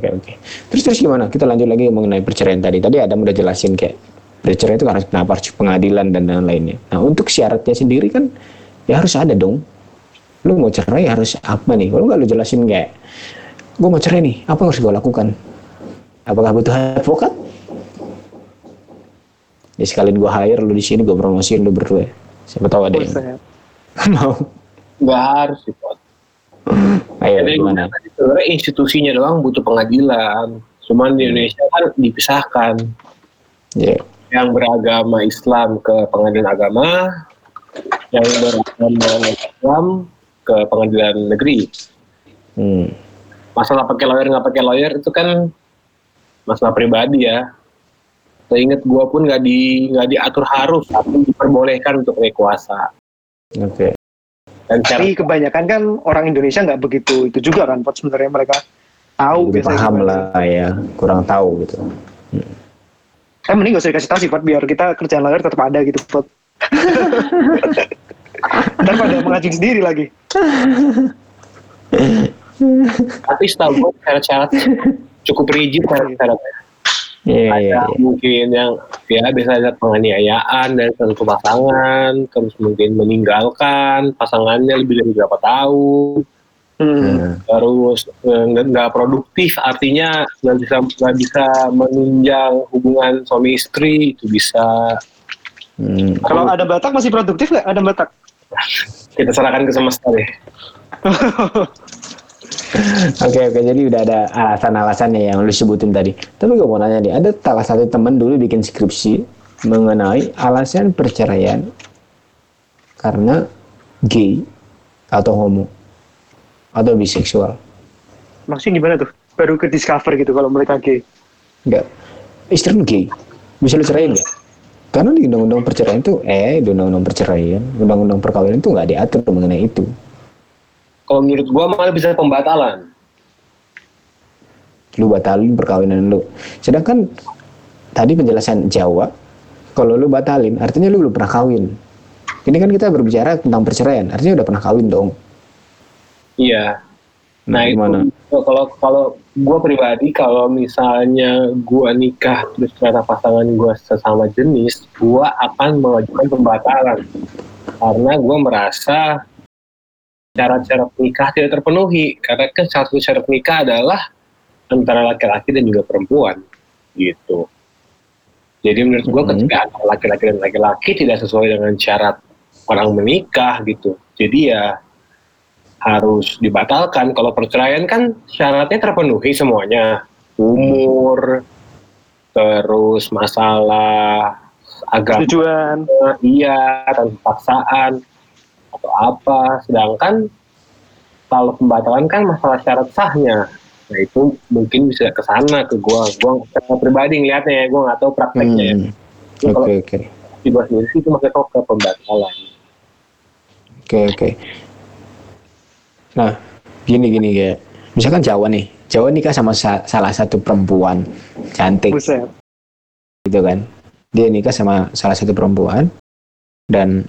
oke oke. Terus terus gimana? Kita lanjut lagi mengenai perceraian tadi. Tadi ada udah jelasin kayak perceraian itu harus kenapa harus pengadilan dan lain-lainnya. Nah untuk syaratnya sendiri kan ya harus ada dong. Lu mau cerai harus apa nih? Kalau nggak lu jelasin kayak gue mau cerai nih, apa yang harus gue lakukan? Apakah butuh advokat? Ya sekalian gue hire lu di sini gue promosiin lu berdua. Siapa tahu ada yang Buset. mau. Nggak harus sih. Ayo Jadi gimana? sebenarnya institusinya doang butuh pengadilan. Cuman di Indonesia kan dipisahkan. Ya. Yang beragama Islam ke pengadilan agama, yang beragama Islam ke pengadilan negeri. Hmm. Masalah pakai lawyer nggak pakai lawyer itu kan masalah pribadi ya. Seingat gua pun nggak di nggak diatur harus, tapi diperbolehkan untuk naik kuasa. Oke. Dan cara Tapi kebanyakan kan orang Indonesia nggak begitu itu juga kan, Pot sebenarnya mereka tahu Lebih biasanya paham gimana. lah ya, kurang tahu gitu. Eh mending gak usah dikasih tahu sih, Pot, biar kita kerjaan lawyer tetap ada gitu, Pot. Ntar pada mengajuin sendiri lagi. tapi setahu gua syarat-syarat cukup rigid syarat-syaratnya. Iya, iya, ada iya. mungkin yang ya bisa ada penganiayaan dari satu pasangan terus mungkin meninggalkan pasangannya lebih dari berapa tahun Hmm. Nah, terus eh, nggak nggak produktif artinya nggak bisa nggak bisa menunjang hubungan suami istri itu bisa hmm. Kalau ada Batak masih produktif nggak? Ada Batak? kita serahkan ke semesta deh Oke oke jadi udah ada alasan-alasannya yang lu sebutin tadi. Tapi gue mau nanya nih, ada salah satu teman dulu bikin skripsi mengenai alasan perceraian karena gay atau homo atau biseksual. Maksudnya gimana tuh? Baru ke discover gitu kalau mereka gay. Enggak. Istri lu gay. Bisa lu ceraiin enggak? Karena di undang-undang perceraian itu eh di undang-undang perceraian, undang-undang perkawinan itu nggak diatur mengenai itu. Kalau menurut gua malah bisa pembatalan lu batalin perkawinan lu. Sedangkan tadi penjelasan Jawa, kalau lu batalin, artinya lu belum pernah kawin. Ini kan kita berbicara tentang perceraian, artinya udah pernah kawin dong. iya Nah, Nah, gimana? itu kalau kalau gue pribadi kalau misalnya gue nikah terus ternyata pasangan gue sesama jenis, gue akan mengajukan pembatalan karena gue merasa syarat-syarat nikah tidak terpenuhi karena kan satu syarat nikah adalah antara laki-laki dan juga perempuan gitu. Jadi menurut gue Mhm. ketika antara laki-laki dan laki-laki tidak sesuai dengan syarat orang menikah gitu. Jadi ya harus dibatalkan. Kalau perceraian kan syaratnya terpenuhi semuanya. Umur, terus masalah agama, Tujuan. iya, tanpa paksaan, atau apa. Sedangkan kalau pembatalan kan masalah syarat sahnya. Nah itu mungkin bisa ke sana ke gua. Gua secara pribadi ngeliatnya ya, gua nggak tahu prakteknya ya. Hmm. Tapi Oke kalau oke di gua sendiri sih itu maksudnya kok ke pembatalan. oke oke. Nah gini gini ya, misalkan Jawa nih, Jawa nikah sama sa- salah satu perempuan cantik Buset. gitu kan. Dia nikah sama salah satu perempuan dan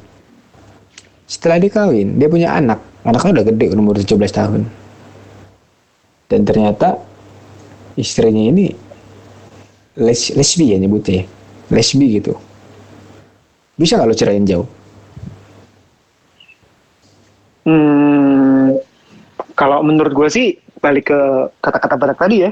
setelah dikawin dia punya anak. Anaknya udah gede umur 17 tahun. Dan ternyata istrinya ini les lesbi ya nyebutnya ya. Lesbi gitu. Bisa kalau ceraiin jauh? Hmm, kalau menurut gue sih balik ke kata-kata Batak tadi ya.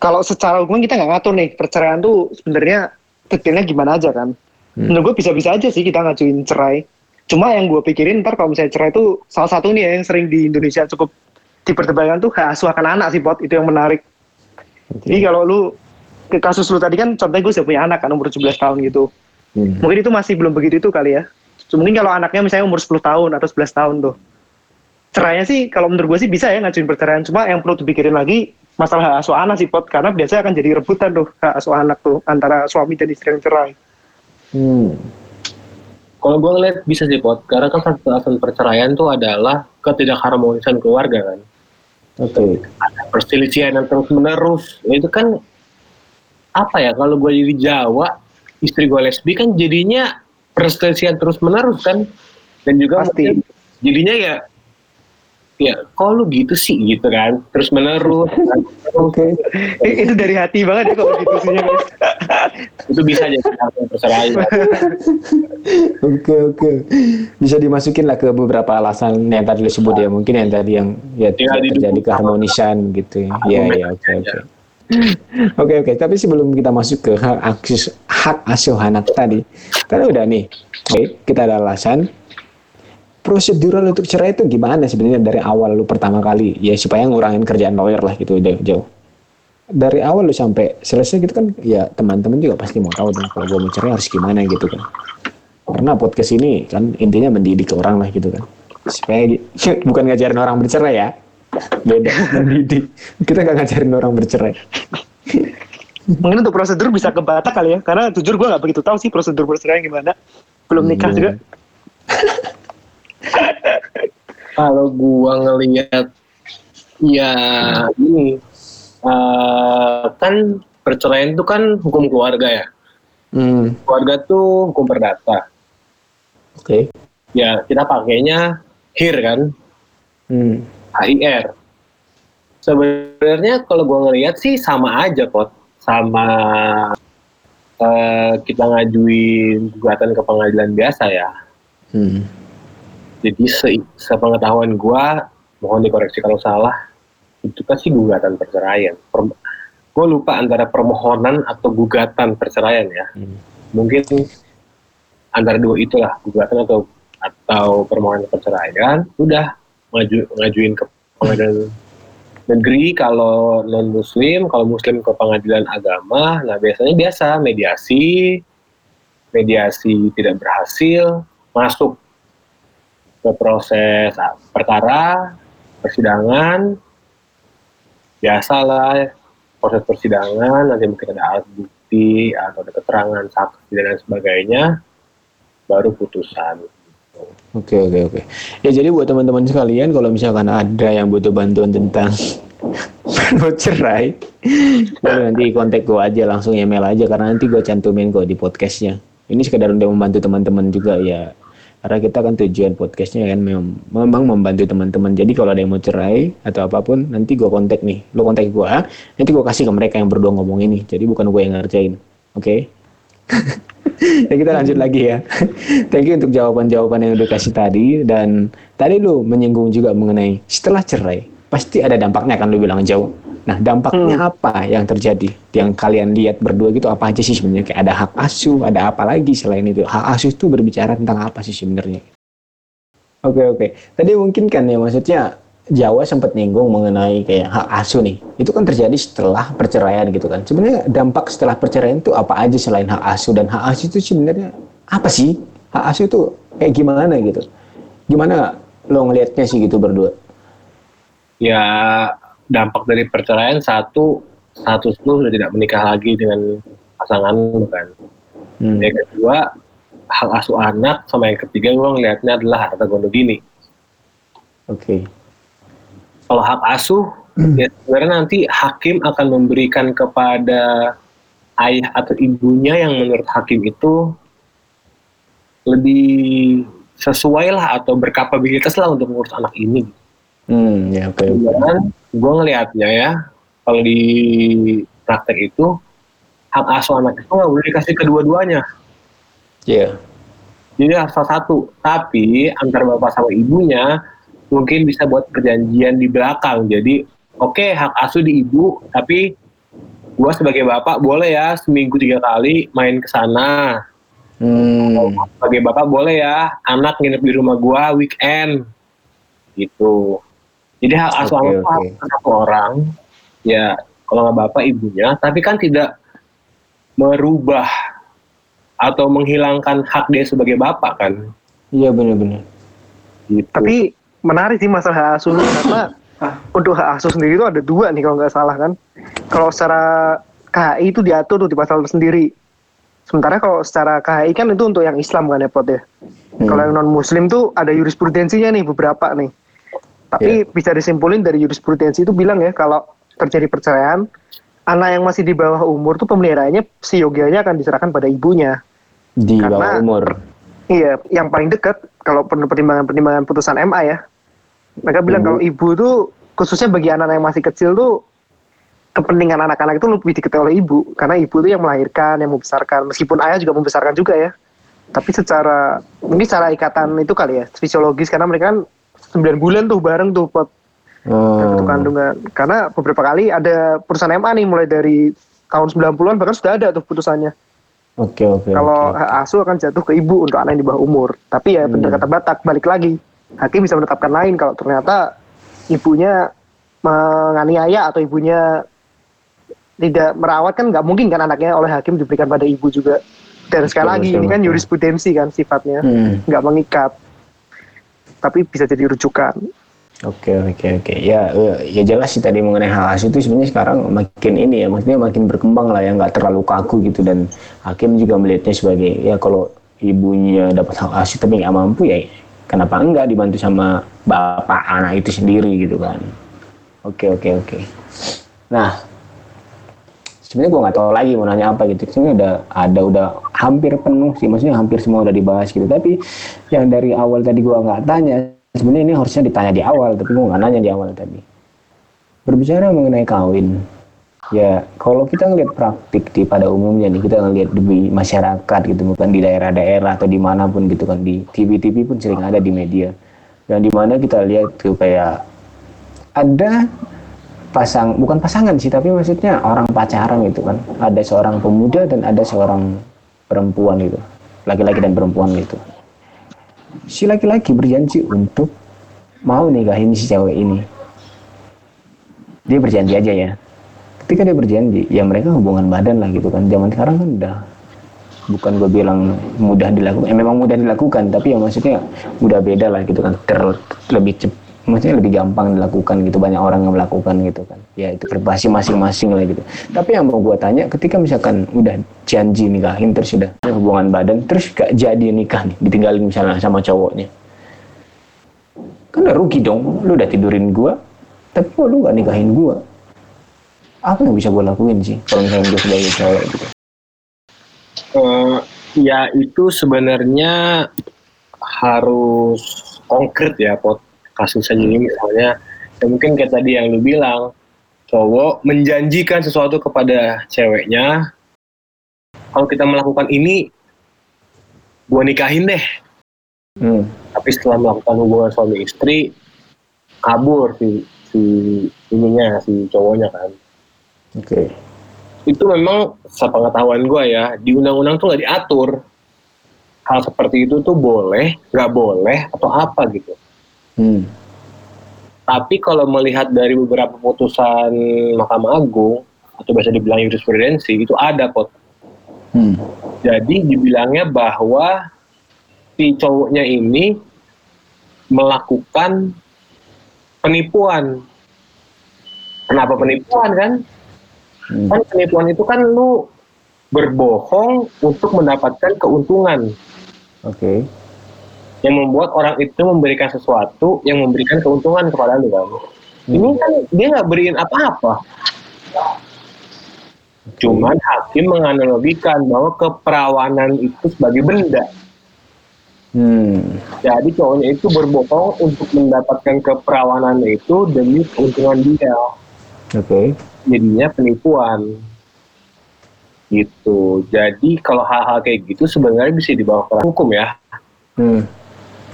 Kalau secara hukum kita nggak ngatur nih perceraian tuh sebenarnya detailnya gimana aja kan. Hmm. Menurut gue bisa-bisa aja sih kita ngajuin cerai. Cuma yang gue pikirin ntar kalau misalnya cerai itu salah satu nih ya yang sering di Indonesia cukup diperdebatkan tuh hak asuh akan anak sih pot itu yang menarik. Jadi kalau lu ke kasus lu tadi kan contohnya gue sudah punya anak kan umur 17 tahun gitu. Hmm. Mungkin itu masih belum begitu itu kali ya. Mungkin kalau anaknya misalnya umur 10 tahun atau 11 tahun tuh. Cerainya sih kalau menurut gue sih bisa ya ngajuin perceraian. Cuma yang perlu dipikirin lagi masalah hak asuh anak sih Pot. Karena biasanya akan jadi rebutan tuh hak asuh anak tuh antara suami dan istri yang cerai. Hmm. Kalau gue ngeliat bisa sih pot, karena kan satu alasan perceraian tuh adalah ketidakharmonisan keluarga kan. Oke. Ada perselisihan yang terus menerus. Itu kan apa ya kalau gue jadi Jawa, istri gue lesbi kan jadinya perselisihan terus menerus kan. Dan juga Pasti. jadinya ya ya kok lu gitu sih gitu kan terus menerus kan. Oke. Eh, itu dari hati banget ya kalau gitu guys. itu bisa jadi alasan perceraian Oke oke. Bisa dimasukin lah ke beberapa alasan yang tadi lu sebut ya. Mungkin yang tadi yang ya tidak terjadi keharmonisan gitu ya. Iya iya oke oke. Oke oke. Tapi sebelum kita masuk ke hak akses hak asuh anak tadi, kan udah nih. Oke kita ada alasan. Prosedural untuk cerai itu gimana sebenarnya dari awal lu pertama kali ya supaya ngurangin kerjaan lawyer lah gitu jauh jauh. Dari awal lu sampai selesai gitu kan ya teman-teman juga pasti mau tahu dong kalau gue mau cerai harus gimana gitu kan karena podcast ini kan intinya mendidik orang lah gitu kan supaya bukan ngajarin orang bercerai ya beda mendidik kita gak ngajarin orang bercerai Mungkin untuk prosedur bisa ke Batak kali ya. Karena jujur gue nggak begitu tahu sih prosedur perceraian gimana. Belum nikah Iya. juga. kalau gua ngelihat ya ini eh, kan perceraian itu kan hukum keluarga ya? Hmm, keluarga tuh hukum perdata. Oke. Ya kita pakainya HIR kan? Hmm, HIR sebenarnya kalau gua ngelihat sih sama aja kok sama eh, kita ngajuin gugatan ke pengadilan biasa ya. Hmm. Jadi se sepengetahuan gua mohon dikoreksi kalau salah itu kan sih gugatan perceraian. Gue lupa antara permohonan atau gugatan perceraian ya. Hmm. mungkin antara dua itulah gugatan atau atau permohonan perceraian udah ngaju ngajuin ke pengadilan negeri kalau non muslim kalau muslim ke pengadilan agama. Nah biasanya biasa mediasi mediasi tidak berhasil masuk ke proses ah, perkara persidangan biasalah proses persidangan nanti mungkin ada alat bukti atau ada keterangan saksi dan sebagainya baru putusan Oke oke oke. Ya jadi buat teman-teman sekalian kalau misalkan ada yang butuh bantuan tentang mau cerai, nanti kontak gue aja langsung email aja karena nanti gue cantumin kok di podcastnya. Ini sekedar untuk membantu teman-teman juga ya. Karena kita kan tujuan podcastnya kan mem- memang membantu teman-teman. Jadi kalau ada yang mau cerai atau apa pun, nanti gue kontak nih. Lo kontak gue, nanti gue kasih ke mereka yang berdua ngomong ini. Jadi bukan gue yang ngerjain. Oke? ya kita lanjut lagi ya. Thank you untuk jawaban-jawaban yang udah kasih tadi dan tadi lu menyinggung juga mengenai setelah cerai pasti ada dampaknya kan lu bilang jauh. Nah dampaknya apa yang terjadi? Yang kalian lihat berdua gitu apa aja sih sebenarnya? Kayak ada hak asuh ada apa lagi selain itu? Hak asuh itu berbicara tentang apa sih sebenarnya? Oke oke. Tadi mungkin kan ya maksudnya Jawa sempat nyinggung mengenai kayak hak asuh nih. Itu kan terjadi setelah perceraian gitu kan. Sebenarnya dampak setelah perceraian itu apa aja selain hak asuh? Dan hak asuh itu sebenarnya apa sih? Hak asuh itu kayak gimana gitu? Gimana lo ngelihatnya sih gitu berdua? Ya dampak dari perceraian satu status lu sudah tidak menikah lagi dengan pasangan lu kan. Hmm. yang kedua hak asuh anak sama yang ketiga gue ngelihatnya adalah harta gono gini. Oke. Kalau hak asuh ya sebenarnya nanti hakim akan memberikan kepada ayah atau ibunya yang menurut hakim itu lebih sesuai lah atau berkapabilitas lah untuk mengurus anak ini hmm ya oke. Dan gue ngelihatnya ya, kalau di praktek itu, hak asuh anak itu nggak boleh dikasih kedua-duanya. Iya. Jadi harus salah satu. Tapi antara bapak sama ibunya, mungkin bisa buat perjanjian di belakang. Jadi, oke hak asuh di ibu, tapi gue sebagai bapak boleh ya seminggu tiga kali main ke sana. Hmm. Sebagai bapak boleh ya anak nginep di rumah gue weekend. Gitu. Jadi hak asuh Oke, anak ke satu orang, ya kalau nggak bapak ibunya, tapi kan tidak merubah atau menghilangkan hak dia sebagai bapak kan. Iya benar-benar. Gitu. Tapi menarik sih masalah hak asuh karena untuk hak asuh sendiri itu ada dua nih kalau nggak salah kan. Kalau secara KHI itu diatur tuh di pasal sendiri. Sementara kalau secara KHI kan itu untuk yang Islam kan ya Pot ya. Hmm. Kalau yang non Muslim tuh ada jurisprudensinya nih beberapa nih. Tapi bisa disimpulin dari jurisprudensi itu bilang ya kalau terjadi perceraian, anak yang masih di bawah umur tuh pemeliharaannya seyogianya akan diserahkan pada ibunya. di Karena- bawah umur. Iya, yang paling dekat kalau pertimbangan-pertimbangan putusan MA ya. Mereka bilang Ibu. kalau ibu tuh khususnya bagi anak yang masih kecil tuh kepentingan anak-anak itu lebih diketahui oleh ibu karena ibu itu yang melahirkan, yang membesarkan. Meskipun ayah juga membesarkan juga ya. Tapi secara mungkin secara ikatan itu kali ya fisiologis karena mereka kan 9 bulan tuh bareng tuh pot Oh. bentuk kandungan. Karena beberapa kali ada putusan MA nih mulai dari tahun 90-an bahkan sudah ada tuh putusannya. Oke oke. Kalau oke. hak asuh akan jatuh ke ibu untuk anak yang di bawah umur. Tapi ya benar Hmm. kata Batak balik lagi. Hakim bisa menetapkan lain kalau ternyata ibunya menganiaya atau ibunya tidak merawat kan nggak mungkin kan anaknya oleh hakim diberikan pada ibu juga. Dan sekali Betul, lagi betul, ini kan betul. jurisprudensi kan sifatnya Hmm. nggak mengikat. Tapi bisa jadi rujukan. Oke oke oke. Ya eh, ya jelas sih tadi mengenai hak asuh itu sebenarnya sekarang makin ini ya maksudnya makin berkembang lah ya nggak terlalu kaku gitu. Dan hakim juga melihatnya sebagai ya kalau ibunya dapat hak asuh tapi nggak mampu ya kenapa enggak dibantu sama bapak anak itu sendiri gitu kan. Oke oke oke. Nah sebenarnya gue nggak tahu lagi mau nanya apa gitu. Sebenarnya udah ada udah hampir penuh sih. Maksudnya hampir semua udah dibahas gitu. Tapi yang dari awal tadi gue nggak tanya sebenarnya ini harusnya ditanya di awal tapi gue nggak nanya di awal tadi. Berbicara mengenai kawin ya kalau kita ngelihat praktik di pada umumnya nih kita ngelihat di masyarakat gitu bukan di daerah-daerah atau di mana pun gitu kan di TV-TV pun sering ada di media. Dan di mana kita lihat tuh kayak ada pasang bukan pasangan sih tapi maksudnya orang pacaran gitu kan. Ada seorang pemuda dan ada seorang perempuan gitu. Laki-laki dan perempuan gitu. Si laki-laki berjanji untuk mau nikahin si cewek ini. Dia berjanji aja ya. Ketika dia berjanji ya mereka hubungan badan lah gitu kan. Zaman sekarang kan udah bukan gue bilang mudah dilakukan eh, memang mudah dilakukan tapi ya maksudnya udah beda lah gitu kan. Ter lebih cep maksudnya lebih gampang dilakukan gitu banyak orang yang melakukan gitu kan. Ya itu privasi masing-masing lah gitu. Tapi yang mau gue tanya ketika misalkan udah janji nikahin terus sudah hubungan badan terus gak jadi nikah nih ditinggalin misalnya sama cowoknya. Kan udah rugi dong lu udah tidurin gua tapi kok lu gak nikahin gua? Apa yang bisa gue lakuin sih kalau misalnya gue sebagai cewek gitu? Eh, ya itu sebenarnya harus konkret ya pot kasusnya jadi misalnya ya mungkin kayak tadi yang lu bilang cowok menjanjikan sesuatu kepada ceweknya kalau kita melakukan ini gua nikahin deh. Hmm. tapi setelah melakukan hubungan suami istri kabur si si ininya si cowoknya kan. Oke. Itu memang sepengetahuan gue ya di undang-undang tuh nggak diatur. Hal seperti itu tuh boleh nggak boleh atau apa gitu hmm. tapi kalau melihat dari beberapa putusan Mahkamah Agung atau biasa dibilang jurisprudensi itu ada kok Hmm. jadi dibilangnya bahwa si cowoknya ini melakukan penipuan kenapa penipuan kan Hmm. kan penipuan itu kan lu berbohong untuk mendapatkan keuntungan oke yang membuat orang itu memberikan sesuatu yang memberikan keuntungan kepada lu kan. Ini kan dia nggak beriin apa-apa. Cuman hakim menganalogikan bahwa keperawanan itu sebagai benda. hmm. Jadi cowoknya itu berbohong untuk mendapatkan keperawanan itu demi keuntungan dia. oke jadinya penipuan gitu jadi kalau hal-hal kayak gitu sebenarnya bisa dibawa ke hukum ya hmm.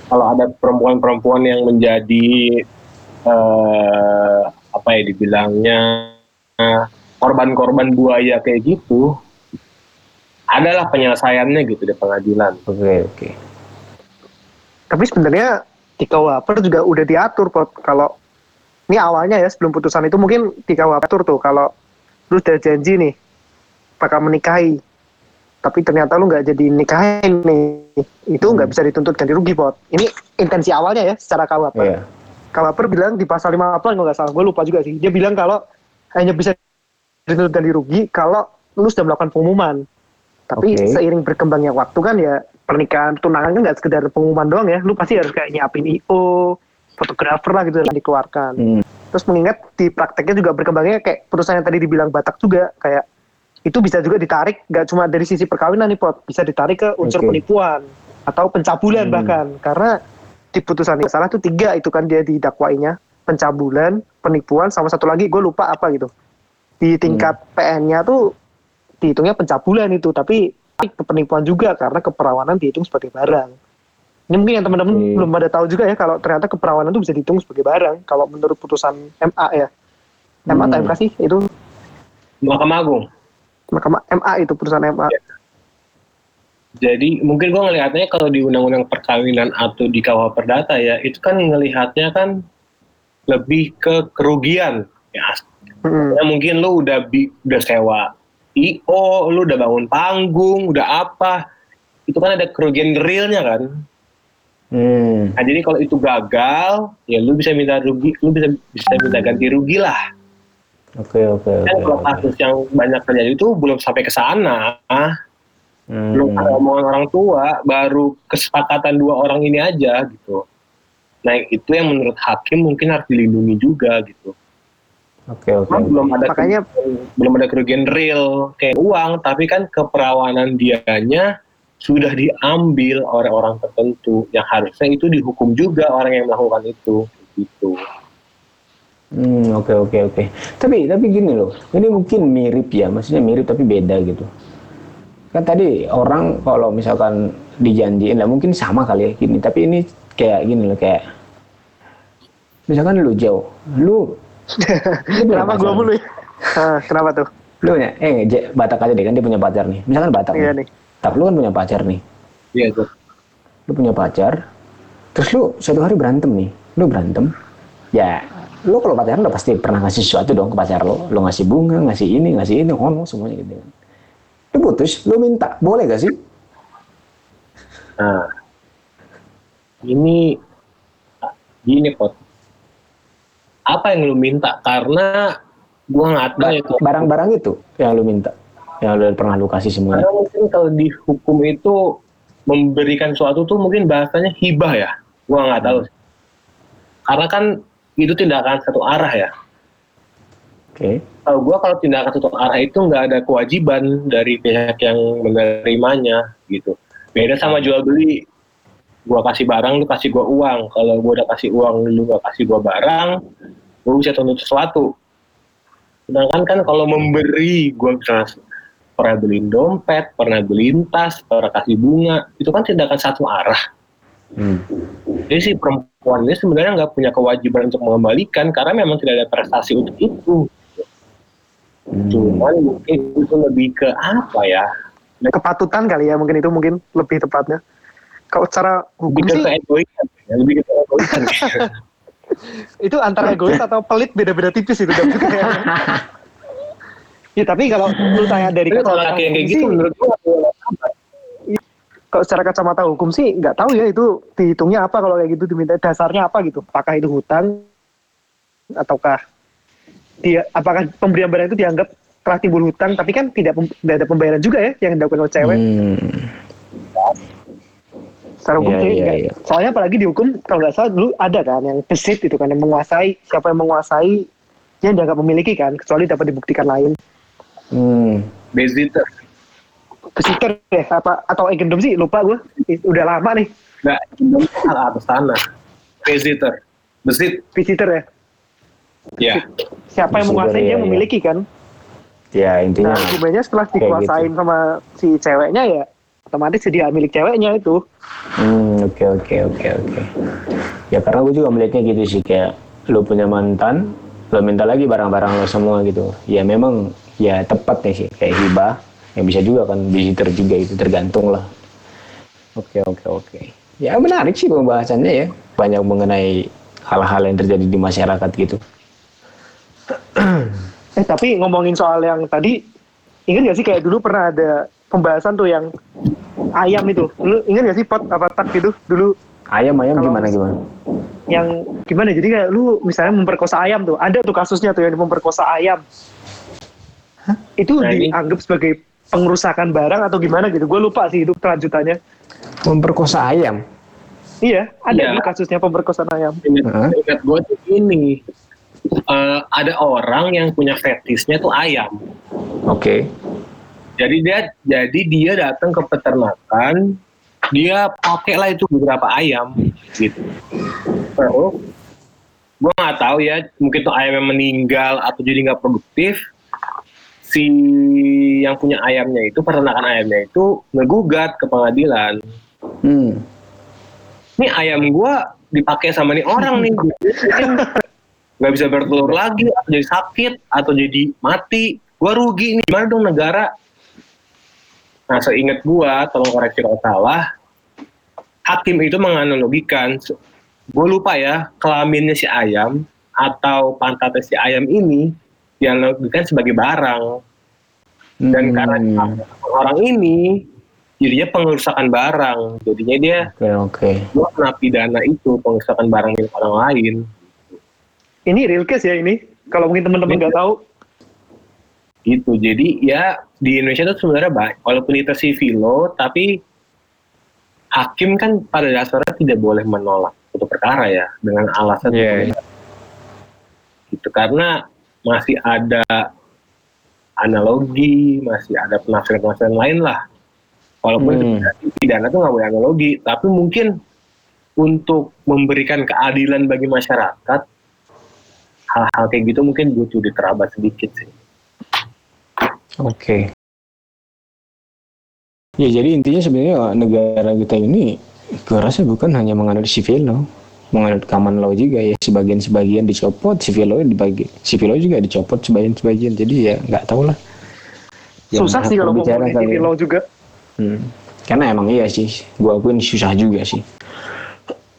Kalau ada perempuan-perempuan yang menjadi eh, apa ya dibilangnya korban-korban buaya kayak gitu adalah penyelesaiannya gitu di pengadilan oke oke Tapi sebenarnya di KUHP juga udah diatur Pot. kalau ini awalnya ya sebelum putusan itu mungkin di KUHP atur tuh kalau lu udah janji nih bakal menikahi tapi ternyata lu nggak jadi nikahin nih itu nggak bisa dituntut ganti rugi Pot. Ini intensi awalnya ya secara KUHP. Iya. KUHP bilang di pasal 58 kalau nggak salah gue lupa juga sih dia bilang kalau hanya bisa dituntut ganti rugi kalau lu sudah melakukan pengumuman tapi Oke. seiring berkembangnya waktu kan ya pernikahan tunangan kan nggak sekedar pengumuman doang ya lu pasti harus kayak nyiapin IO fotografer lah gitu yang dikeluarkan Hmm. terus mengingat di prakteknya juga berkembangnya kayak perusahaan yang tadi dibilang Batak juga kayak itu bisa juga ditarik nggak cuma dari sisi perkawinan nih pot bisa ditarik ke unsur Oke. penipuan atau pencabulan Hmm. bahkan karena di putusan ini salah tuh tiga itu kan dia didakwainya pencabulan, penipuan, sama satu lagi gue lupa apa gitu. Di tingkat PN-nya tuh dihitungnya pencabulan itu, tapi penipuan juga karena keperawanan dihitung sebagai barang. Ini mungkin yang teman-teman Hmm. belum pada tahu juga ya kalau ternyata keperawanan itu bisa dihitung sebagai barang kalau menurut putusan MA ya. MA atau Hmm. MK sih itu Mahkamah Agung. Mahkamah MA itu putusan MA. Jadi mungkin gue ngelihatnya kalau di undang-undang perkawinan atau di KUH Perdata ya, itu kan ngelihatnya kan lebih ke kerugian. Ya, Hmm. Ya, mungkin lu udah bi udah sewa IO, lu udah bangun panggung, udah apa. Itu kan ada kerugian realnya kan. Hmm. Nah, jadi kalau itu gagal, ya lu bisa minta rugi, lu bisa bisa minta ganti rugi lah. Oke oke oke. Kan kalau oke. kasus yang banyak terjadi itu belum sampai ke sana. Hmm. belum ada omongan orang tua, baru kesepakatan dua orang ini aja gitu. Nah itu yang menurut hakim mungkin harus dilindungi juga gitu. Oke oke. Cuma belum ada Makanya- kerugian- belum ada kerugian real kayak uang, tapi kan keperawanan dianya sudah diambil oleh orang tertentu yang harusnya itu dihukum juga orang yang melakukan itu gitu. Hmm, oke oke oke. Tapi tapi gini loh, ini mungkin mirip ya, maksudnya mirip tapi beda gitu. Kan tadi orang kalau misalkan dijanjiin lah mungkin sama kali ya gini, tapi ini kayak gini loh kayak misalkan lu jauh, lu lu Kenapa gue nih. mulu ya? Ah, kenapa tuh? Lu punya eh J- Batak aja deh kan dia punya pacar nih. Misalkan Batak Iya nih. Tak lu kan punya pacar nih. Iya tuh. Lu punya pacar, terus lu suatu hari berantem nih. Lu berantem. Ya, lu kalau pacaran udah pasti pernah ngasih sesuatu dong ke pacar lu. Lu ngasih bunga, ngasih ini, ngasih ini, ono semuanya gitu kan. Lu putus, lu minta, boleh gak sih? Nah, ini gini pot. Apa yang lu minta? Karena gua nggak tahu. Pot. Barang-barang itu yang lu minta, yang lu pernah lu kasih semuanya. Karena mungkin kalau di hukum itu memberikan sesuatu tuh mungkin bahasanya hibah ya. Gua nggak tahu. Karena kan itu tindakan satu arah ya. Oke. Kalau gua kalau tindakan satu arah itu nggak ada kewajiban dari pihak yang menerimanya gitu. Beda sama jual beli. Gua kasih barang, lu kasih gua uang. Kalau gua udah kasih uang, lu nggak kasih gua barang, gua bisa tuntut sesuatu. Sedangkan kan kalau memberi, gua misalnya pernah beliin dompet, pernah beliin tas, pernah kasih bunga, itu kan tindakan satu arah. Hmm. Jadi si perempuan ini sebenarnya nggak punya kewajiban untuk mengembalikan karena memang tidak ada prestasi untuk itu. Hmm. Cuman mungkin itu lebih ke apa ya? Kepatutan kali ya mungkin itu mungkin lebih tepatnya. Kalau secara hukum Lebih ke sih keegoisan, ya, lebih ke keegoisan. itu antara egois atau pelit beda-beda tipis itu juga ya. Ya tapi kalau lu tanya dari kalau kacamata kayak gitu sih, menurut gua kalau secara kacamata hukum sih nggak tahu ya itu dihitungnya apa kalau kayak gitu diminta dasarnya apa gitu. Apakah itu hutang ataukah dia apakah pemberian barang itu dianggap telah timbul hutang tapi kan tidak, tidak ada pembayaran juga ya yang dilakukan oleh cewek Hmm. secara hukum sih iya, nggak. iya. soalnya apalagi di hukum kalau nggak salah dulu ada kan yang besit itu kan yang menguasai siapa yang menguasai dia dianggap memiliki kan kecuali dapat dibuktikan lain Hmm. Besitter ya apa atau agendum sih lupa gue udah lama nih Nggak, itu hal atas tanah. Babysitter. Besit, visitor ya ya. siapa yang menguasai dia iya. memiliki kan Ya intinya. nah hukumnya setelah kayak dikuasain gitu. sama si ceweknya ya otomatis jadi milik ceweknya itu Hmm, oke oke oke oke. Ya karena gue juga melihatnya gitu sih kayak lo punya mantan, lo minta lagi barang-barang lo semua gitu. Ya memang ya tepat nih sih kayak hibah yang bisa juga kan visitor juga itu tergantung lah. Oke oke oke. Ya menarik sih pembahasannya ya banyak mengenai hal-hal yang terjadi di masyarakat gitu. eh tapi ngomongin soal yang tadi ingat gak sih kayak dulu pernah ada pembahasan tuh yang ayam itu lu ingat gak sih pot apa tak gitu dulu Ayam ayam Kalau- gimana gimana? yang gimana jadi kayak lu misalnya memperkosa ayam tuh ada tuh kasusnya tuh yang memperkosa ayam itu Nah, dianggap sebagai pengerusakan barang atau gimana gitu gue lupa sih itu kelanjutannya Memperkosa ayam. iya ada tuh kasusnya pemerkosaan ayam Ingat, gue tuh ini. Eh, ada orang yang punya fetisnya tuh ayam. Oke. Jadi dia jadi dia datang ke peternakan, dia pakai lah itu beberapa ayam. gitu terus gue nggak tahu ya mungkin tuh ayamnya meninggal atau jadi nggak produktif si yang punya ayamnya itu peternakan ayamnya itu ngegugat ke pengadilan. Hmm. ini ayam gua dipakai sama nih orang nih. Nggak bisa bertelur lagi atau jadi sakit atau jadi mati. Gua rugi nih gimana dong negara? Nah seingat gua tolong koreksi kalau salah hakim itu menganalogikan gue lupa ya kelaminnya si ayam atau pantatnya si ayam ini dianalogikan sebagai barang dan Hmm. karena orang ini jadinya pengerusakan barang jadinya dia Oke oke. gua kena pidana itu pengerusakan barang milik orang lain Ini real case ya ini. Kalau mungkin teman-teman nggak tahu, gitu jadi ya di Indonesia itu sebenarnya baik walaupun itu civilo tapi hakim kan pada dasarnya tidak boleh menolak suatu perkara ya dengan alasan Iya, iya. gitu karena masih ada analogi masih ada penafsiran-penafsiran lain lah walaupun Hmm. pidana tuh nggak boleh analogi tapi mungkin untuk memberikan keadilan bagi masyarakat hal-hal kayak gitu mungkin butuh diterabas sedikit sih Oke. Ya jadi intinya sebenarnya negara kita ini gue rasa bukan hanya menganut civil law, menganut common law juga ya sebagian-sebagian dicopot, civil law dibagi, civil law juga dicopot sebagian-sebagian. Jadi ya nggak tahu lah. Yang susah sih kalau berbicara ngomongin civil ya. law juga. Hmm. Karena emang iya sih, gua akuin susah juga sih.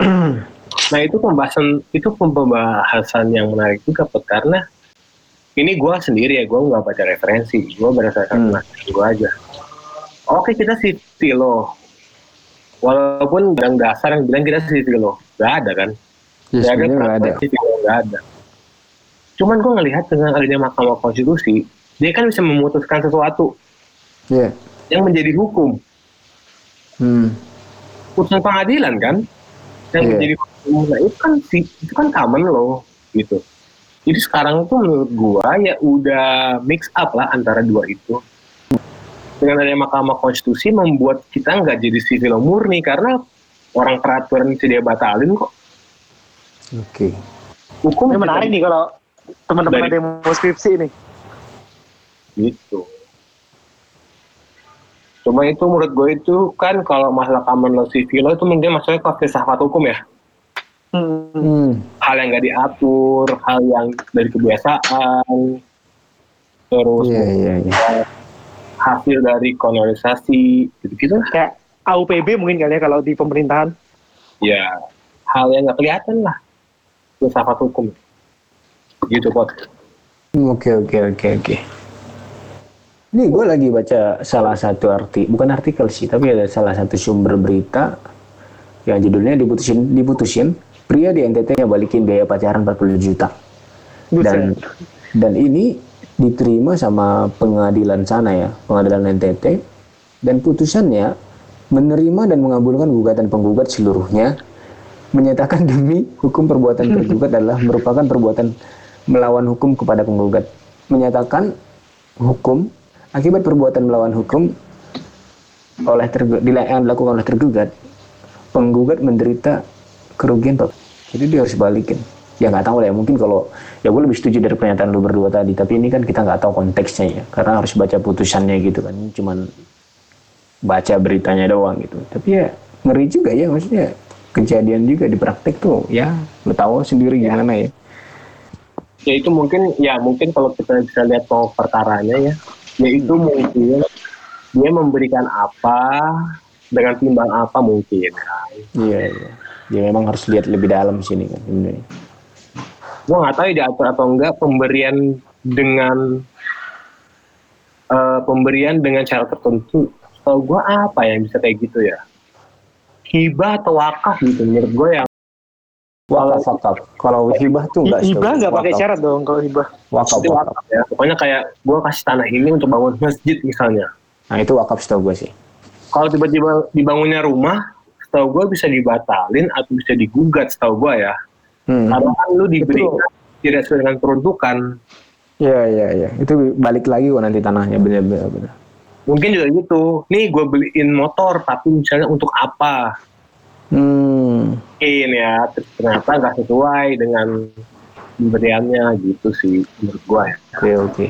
Nah itu pembahasan itu pembahasan yang menarik juga Put, karena ini gue sendiri ya gue nggak baca referensi gue berdasarkan Hmm. gue aja. Oke kita sivilo, walaupun yang dasar yang bilang kita sivilo, nggak ada kan? Ya, Nggak sebenarnya nggak ada. nggak ada. Cuman gue ngelihat dengan adanya Mahkamah Konstitusi, dia kan bisa memutuskan sesuatu Iya. yang menjadi hukum, Hmm. putusan pengadilan kan, yang Iya. menjadi hukum. Nah itu kan itu kan common loh gitu. Jadi sekarang tuh menurut gua ya udah mix up lah antara dua itu. Dengan adanya Mahkamah Konstitusi membuat kita nggak jadi sivil murni karena orang peraturan dia batalin kok. Oke. Hukum Ini menarik nih kalau teman-teman ada yang mau skripsi nih. gitu. Cuma itu menurut gue itu kan kalau masalah common law civil itu mungkin maksudnya ke filsafat hukum ya. Hmm. Hmm. Hal yang nggak diatur, hal yang dari kebiasaan, terus Iya iya iya. Hasil dari kolonialisasi gitu-gitu lah. Kayak AUPB mungkin kali ya kalau di pemerintahan. Ya hal yang nggak kelihatan lah filsafat hukum. Gitu pot. Oke oke oke oke. Ini gue lagi baca salah satu arti, bukan artikel sih, tapi ada salah satu sumber berita yang judulnya diputusin diputusin pria di NTT yang balikin biaya pacaran 40 juta. Dan dan ini diterima sama pengadilan sana ya, pengadilan NTT dan putusannya menerima dan mengabulkan gugatan penggugat seluruhnya menyatakan demi hukum perbuatan tergugat adalah merupakan perbuatan melawan hukum kepada penggugat. Menyatakan hukum akibat perbuatan melawan hukum oleh yang dilakukan oleh tergugat penggugat menderita kerugian Pak. jadi dia harus balikin ya nggak tahu lah ya. Mungkin kalau ya gue lebih setuju dari pernyataan lu berdua tadi. Tapi ini kan kita nggak tahu konteksnya ya. Karena harus baca putusannya gitu kan. Ini cuman baca beritanya doang gitu. Tapi ya ngeri juga ya. Maksudnya kejadian juga di praktek tuh. Ya lu tahu sendiri gimana ya. Ya itu mungkin ya mungkin kalau kita bisa lihat mau perkaranya ya, yaitu mungkin dia memberikan apa dengan timbang apa mungkin. Kan. iya iya. Ya memang harus lihat lebih dalam sini kan. Sebenarnya Gue nggak tahu ya diatur atau enggak pemberian dengan eh, pemberian dengan cara tertentu. Kalau gue apa yang bisa kayak gitu ya? Hibah atau wakaf gitu menurut gue yang wakaf wakaf kalau hibah tuh enggak Hibah nggak pakai syarat dong kalau hibah. wakaf wakaf wakaf ya. Pokoknya kayak gue kasih tanah ini untuk bangun masjid misalnya. nah itu wakaf setahu gue sih Kalau tiba-tiba dibangunnya rumah, setahu gue bisa dibatalin atau bisa digugat setahu gue ya. Hmm. Karena kan lu diberikan tidak sesuai dengan peruntukan. Iya iya iya. Itu balik lagi kok nanti tanahnya bener-bener. bener. Mungkin juga gitu. Nih gue beliin motor, tapi misalnya untuk apa? Hmm. mungkin ya ternyata nggak sesuai dengan pemberiannya gitu sih menurut gua ya Oke oke.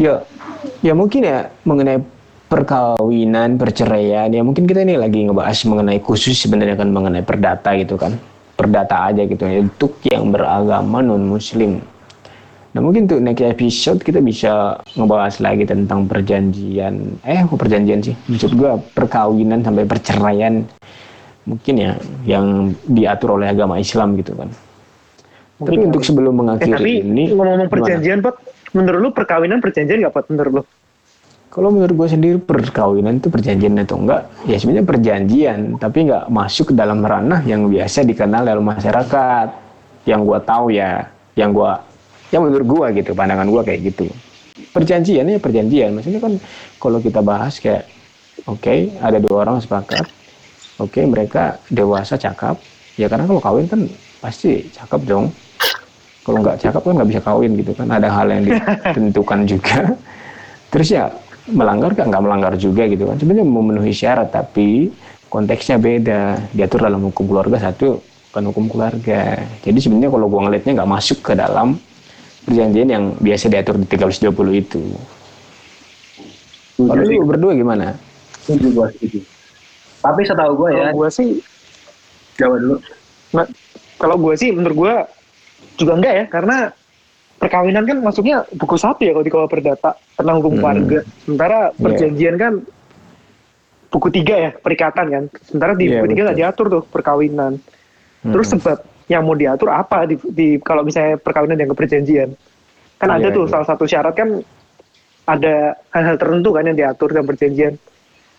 Ya, ya mungkin ya mengenai perkawinan, perceraian, ya mungkin kita ini lagi ngebahas mengenai khusus sebenarnya kan mengenai perdata gitu kan, perdata aja gitu ya. Untuk yang beragama non Muslim. Nah mungkin untuk next episode kita bisa ngebahas lagi tentang perjanjian, eh kok perjanjian sih, maksud gua perkawinan sampai perceraian. Mungkin ya yang diatur oleh agama Islam gitu kan. Tapi Mungkin untuk sebelum Eh, mengakhiri tapi ini, ngomong-ngomong perjanjian, Pot, menurut lu perkawinan perjanjian nggak, Pot, menurut lu? Kalau menurut gue sendiri perkawinan itu perjanjian atau enggak, ya sebenarnya perjanjian, tapi nggak masuk ke dalam ranah yang biasa dikenal dalam masyarakat. Yang gue tahu ya, yang gue, yang menurut gue gitu, pandangan gue kayak gitu. Perjanjian ya perjanjian, maksudnya kan kalau kita bahas kayak, oke ada dua orang sepakat, oke mereka dewasa cakap, ya karena kalau kawin kan pasti cakep dong. Kalau nggak cakep kan nggak bisa kawin gitu kan, ada hal yang ditentukan juga. Terus ya melanggar kan nggak melanggar juga gitu kan. Sebenarnya memenuhi syarat tapi konteksnya beda. Diatur dalam hukum keluarga satu bukan hukum keluarga. Jadi sebenarnya kalau gua ngelihatnya nggak masuk ke dalam perjanjian yang biasa diatur di 320 itu. Kalau lu berdua gimana? Setuju gua setuju. Tapi setahu gua ya Kalau gue sih, jawab dulu. Nggak- kalau gue sih, menurut gue juga enggak ya, karena perkawinan kan masuknya buku satu ya kalau di KUA Perdata tentang hukum Hmm. keluarga. Sementara Iya. perjanjian kan buku tiga ya, perikatan kan. Sementara di Iya, buku tiga nggak diatur tuh perkawinan. Terus Hmm. sebab yang mau diatur apa di, di- kalau misalnya perkawinan yang perjanjian? Kan ada Iya, tuh iya. salah satu syarat kan ada hal-hal tertentu kan yang diatur dalam perjanjian.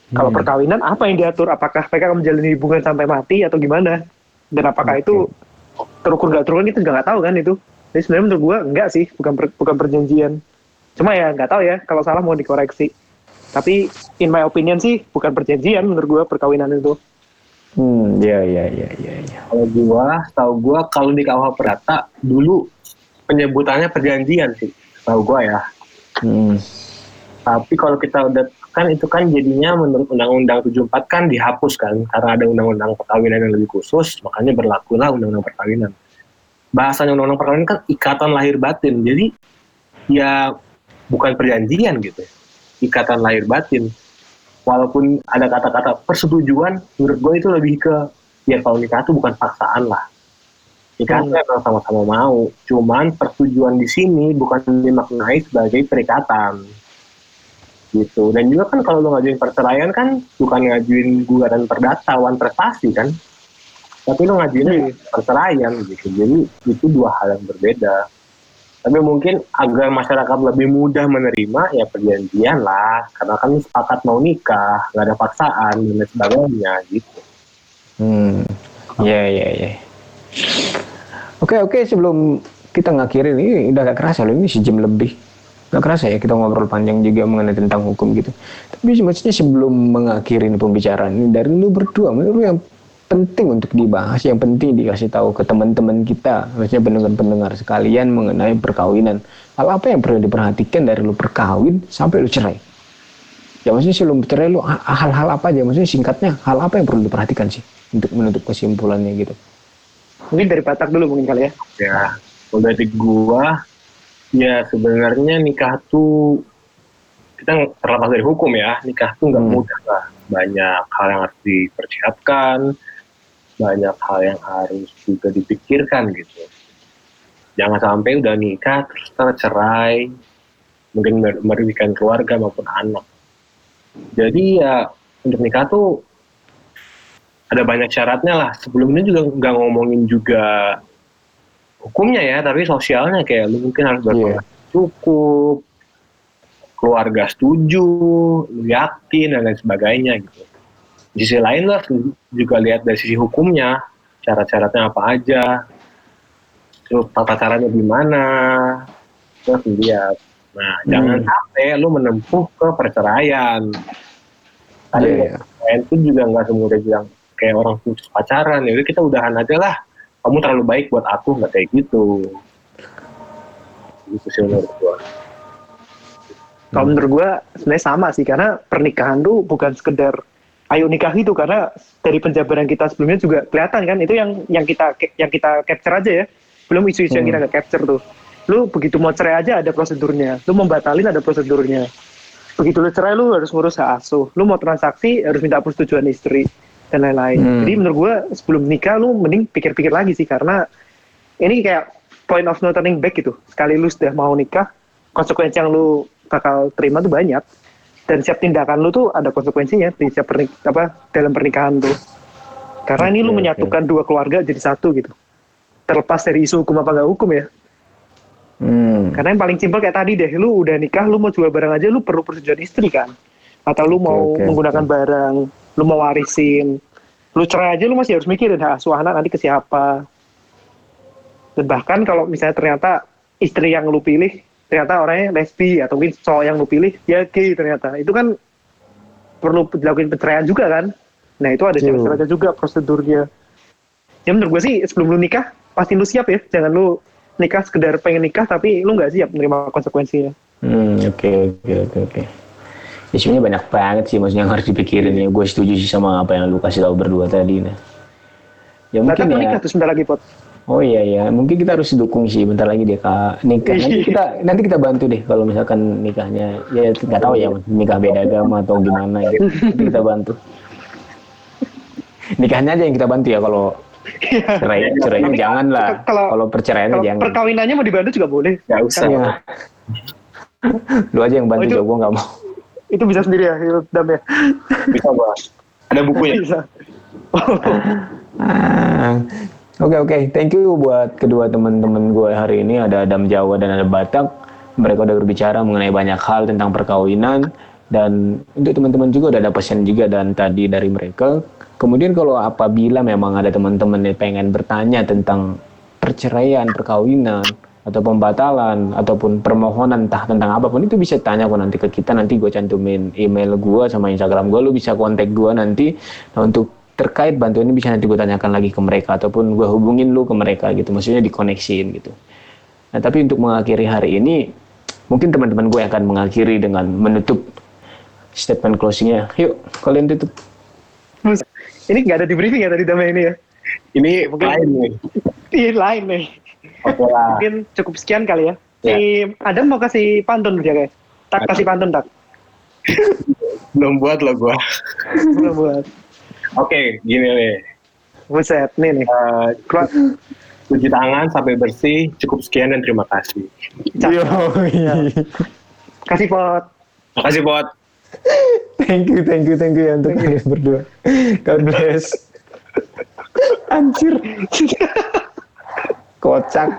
Kalau Hmm. perkawinan apa yang diatur? Apakah mereka akan menjalani hubungan sampai mati atau gimana? Dan apakah Oke. itu terukur nggak terukur kita juga nggak tahu kan itu. Jadi sebenarnya menurut gua enggak sih, bukan per- bukan perjanjian. Cuma ya nggak tahu ya kalau salah mau dikoreksi. Tapi in my opinion sih bukan perjanjian menurut gua perkawinan itu. hmm ya ya ya ya ya kalau gua setahu gua kalau di KUH Perdata dulu penyebutannya perjanjian sih setahu gua ya hmm. tapi kalau kita udah kan itu kan jadinya menurut Undang-Undang 74 kan dihapus kan karena ada Undang-Undang perkawinan yang lebih khusus makanya berlakulah Undang-Undang perkawinan bahasanya Undang-Undang perkawinan kan ikatan lahir batin. Jadi ya bukan perjanjian gitu ikatan lahir batin. Walaupun ada kata-kata persetujuan menurut gue itu lebih ke ya kalau nikah itu bukan paksaan lah. Nikah itu emang sama-sama mau. Cuman persetujuan di sini bukan dimaknai sebagai perikatan. Gitu. Dan juga kan kalau lo ngajuin perceraian kan bukan ngajuin gugatan perdata wan prestasi kan tapi lo ngajuin perceraian gitu jadi itu dua hal yang berbeda tapi mungkin agar masyarakat lebih mudah menerima ya perjanjian lah karena kan sepakat mau nikah nggak ada paksaan dan sebagainya gitu Hmm, ya ya ya. Oke oke sebelum kita ngakhirin ini udah gak kerasa loh ini sejam lebih. Gak kerasa ya kita ngobrol panjang juga mengenai tentang hukum gitu. Tapi maksudnya sebelum mengakhiri pembicaraan ini dari lu berdua menurut lu yang penting untuk dibahas, yang penting dikasih tahu ke teman-teman kita, maksudnya pendengar-pendengar sekalian mengenai perkawinan. Hal apa yang perlu diperhatikan dari lu perkawin sampai lu cerai? Ya maksudnya sebelum cerai lu ha- hal-hal apa aja? Maksudnya singkatnya hal apa yang perlu diperhatikan sih untuk menutup kesimpulannya gitu? Mungkin dari Batak dulu mungkin kali ya. ya kalau dari gua ya sebenarnya nikah tuh kita terlepas dari hukum ya nikah tuh nggak Hmm. mudah lah banyak hal yang harus dipersiapkan banyak hal yang harus juga dipikirkan gitu. Jangan sampai udah nikah terus ntar cerai mungkin mer- merugikan keluarga maupun anak. Jadi ya untuk nikah tuh ada banyak syaratnya lah. Sebelumnya juga nggak ngomongin juga hukumnya ya tapi sosialnya. Kayak lu mungkin harus berpenghasilan cukup keluarga setuju lu yakin dan lain sebagainya gitu di sisi lain harus juga lihat dari sisi hukumnya syarat-syaratnya apa aja terus tata caranya gimana terus lihat. Nah jangan sampai lu menempuh ke perceraian. Tadi iya. perceraian itu juga nggak semudah bilang kayak orang putus pacaran. Ya udah kita udahan aja lah. Kamu terlalu baik buat aku nggak kayak gitu. Gitu sih menurut gua. Kalau menurut gua sebenarnya sama sih karena pernikahan tuh bukan sekedar ayo nikah itu karena dari penjabaran kita sebelumnya juga kelihatan kan itu yang yang kita yang kita capture aja ya. Belum isu-isu yang kita nggak capture tuh. Lu begitu mau cerai aja ada prosedurnya. Lu mau batalin ada prosedurnya. Begitu lu cerai lu harus ngurus hak asuh. Lu mau transaksi harus minta persetujuan istri dan lain-lain. Hmm. jadi menurut gua sebelum nikah lu mending pikir-pikir lagi sih karena ini kayak point of no turning back gitu. Sekali lu sudah mau nikah konsekuensi yang lu bakal terima tuh banyak dan setiap tindakan lu tuh ada konsekuensinya di setiap pernik apa dalam pernikahan tuh. Karena ini lu Oke, menyatukan dua keluarga jadi satu gitu. Terlepas dari isu hukum apa nggak hukum ya. Hmm. karena yang paling simpel kayak tadi deh lu udah nikah lu mau jual barang aja lu perlu persetujuan istri kan. Atau lu mau oke, menggunakan barang lu mau warisin. Lu cerai aja lu masih harus mikirin hak asuh anak nanti ke siapa? Dan bahkan kalau misalnya ternyata istri yang lu pilih ternyata orangnya lesbi atau mungkin cowok yang lu pilih ya gay ternyata itu kan perlu dilakukan perceraian juga kan nah itu ada syarat-syaratnya juga prosedurnya ya menurut gue sih sebelum lu nikah pasti lu siap ya jangan lu nikah sekedar pengen nikah tapi lu nggak siap menerima konsekuensinya Hmm, oke oke oke oke. Isunya banyak banget sih maksudnya yang harus dipikirin ya. Gue setuju sih sama apa yang lu kasih tahu berdua tadi nah. Ya nah, mungkin kan lu ya. nikah tuh sebentar lagi pot Oh iya ya, mungkin kita harus dukung sih bentar lagi dia kak nikah. Nanti kita nanti kita bantu deh kalau misalkan nikahnya ya nggak tahu ya nikah beda agama atau gimana ya. Nanti kita bantu. Nikahnya aja yang kita bantu ya kalau cerai cerainya jangan lah. Kalau- Kalau perceraiannya kalau jangan. perkawinannya mau dibantu juga boleh Gak usah. Iya. Lu aja yang bantu Oh, itu- gue nggak mau. itu bisa sendiri ya dam ya Bisa gua. Ada bukunya. bisa Ah, Oke oke, thank you buat kedua teman-teman gue hari ini. Ada Adam Jawa dan ada Batak. Mereka udah berbicara mengenai banyak hal tentang perkawinan. Dan untuk teman-teman juga udah ada pesan juga dan tadi dari mereka. Kemudian kalau apabila memang ada teman-teman yang pengen bertanya tentang perceraian, perkawinan atau pembatalan ataupun permohonan entah tentang apa pun itu bisa tanya kok nanti ke kita. Nanti gue cantumin email gue sama Instagram gue lu bisa kontak gue nanti. Nah, untuk terkait bantuan ini bisa nanti gue tanyakan lagi ke mereka ataupun gue hubungin lu ke mereka gitu. Maksudnya dikoneksiin gitu. Nah tapi untuk mengakhiri hari ini mungkin teman-teman gue akan mengakhiri dengan menutup statement closingnya. Yuk kalian tutup. Ini nggak ada di briefing ya tadi damai ini ya? Ini Mungkin- lain nih. Iya lain nih. Oke lah. mungkin cukup sekian kali ya. Si Adam mau kasih pantun dia kayak tak kasih pantun tak. Belum buat lo gua. belum buat Oke, gini nih. buset nih nih Eh, keluar cuci tangan sampai bersih. Cukup sekian dan terima kasih. cakep. kasih pot Makasih buat thank you thank you thank you ya untuk kalian berdua God bless anjir kocak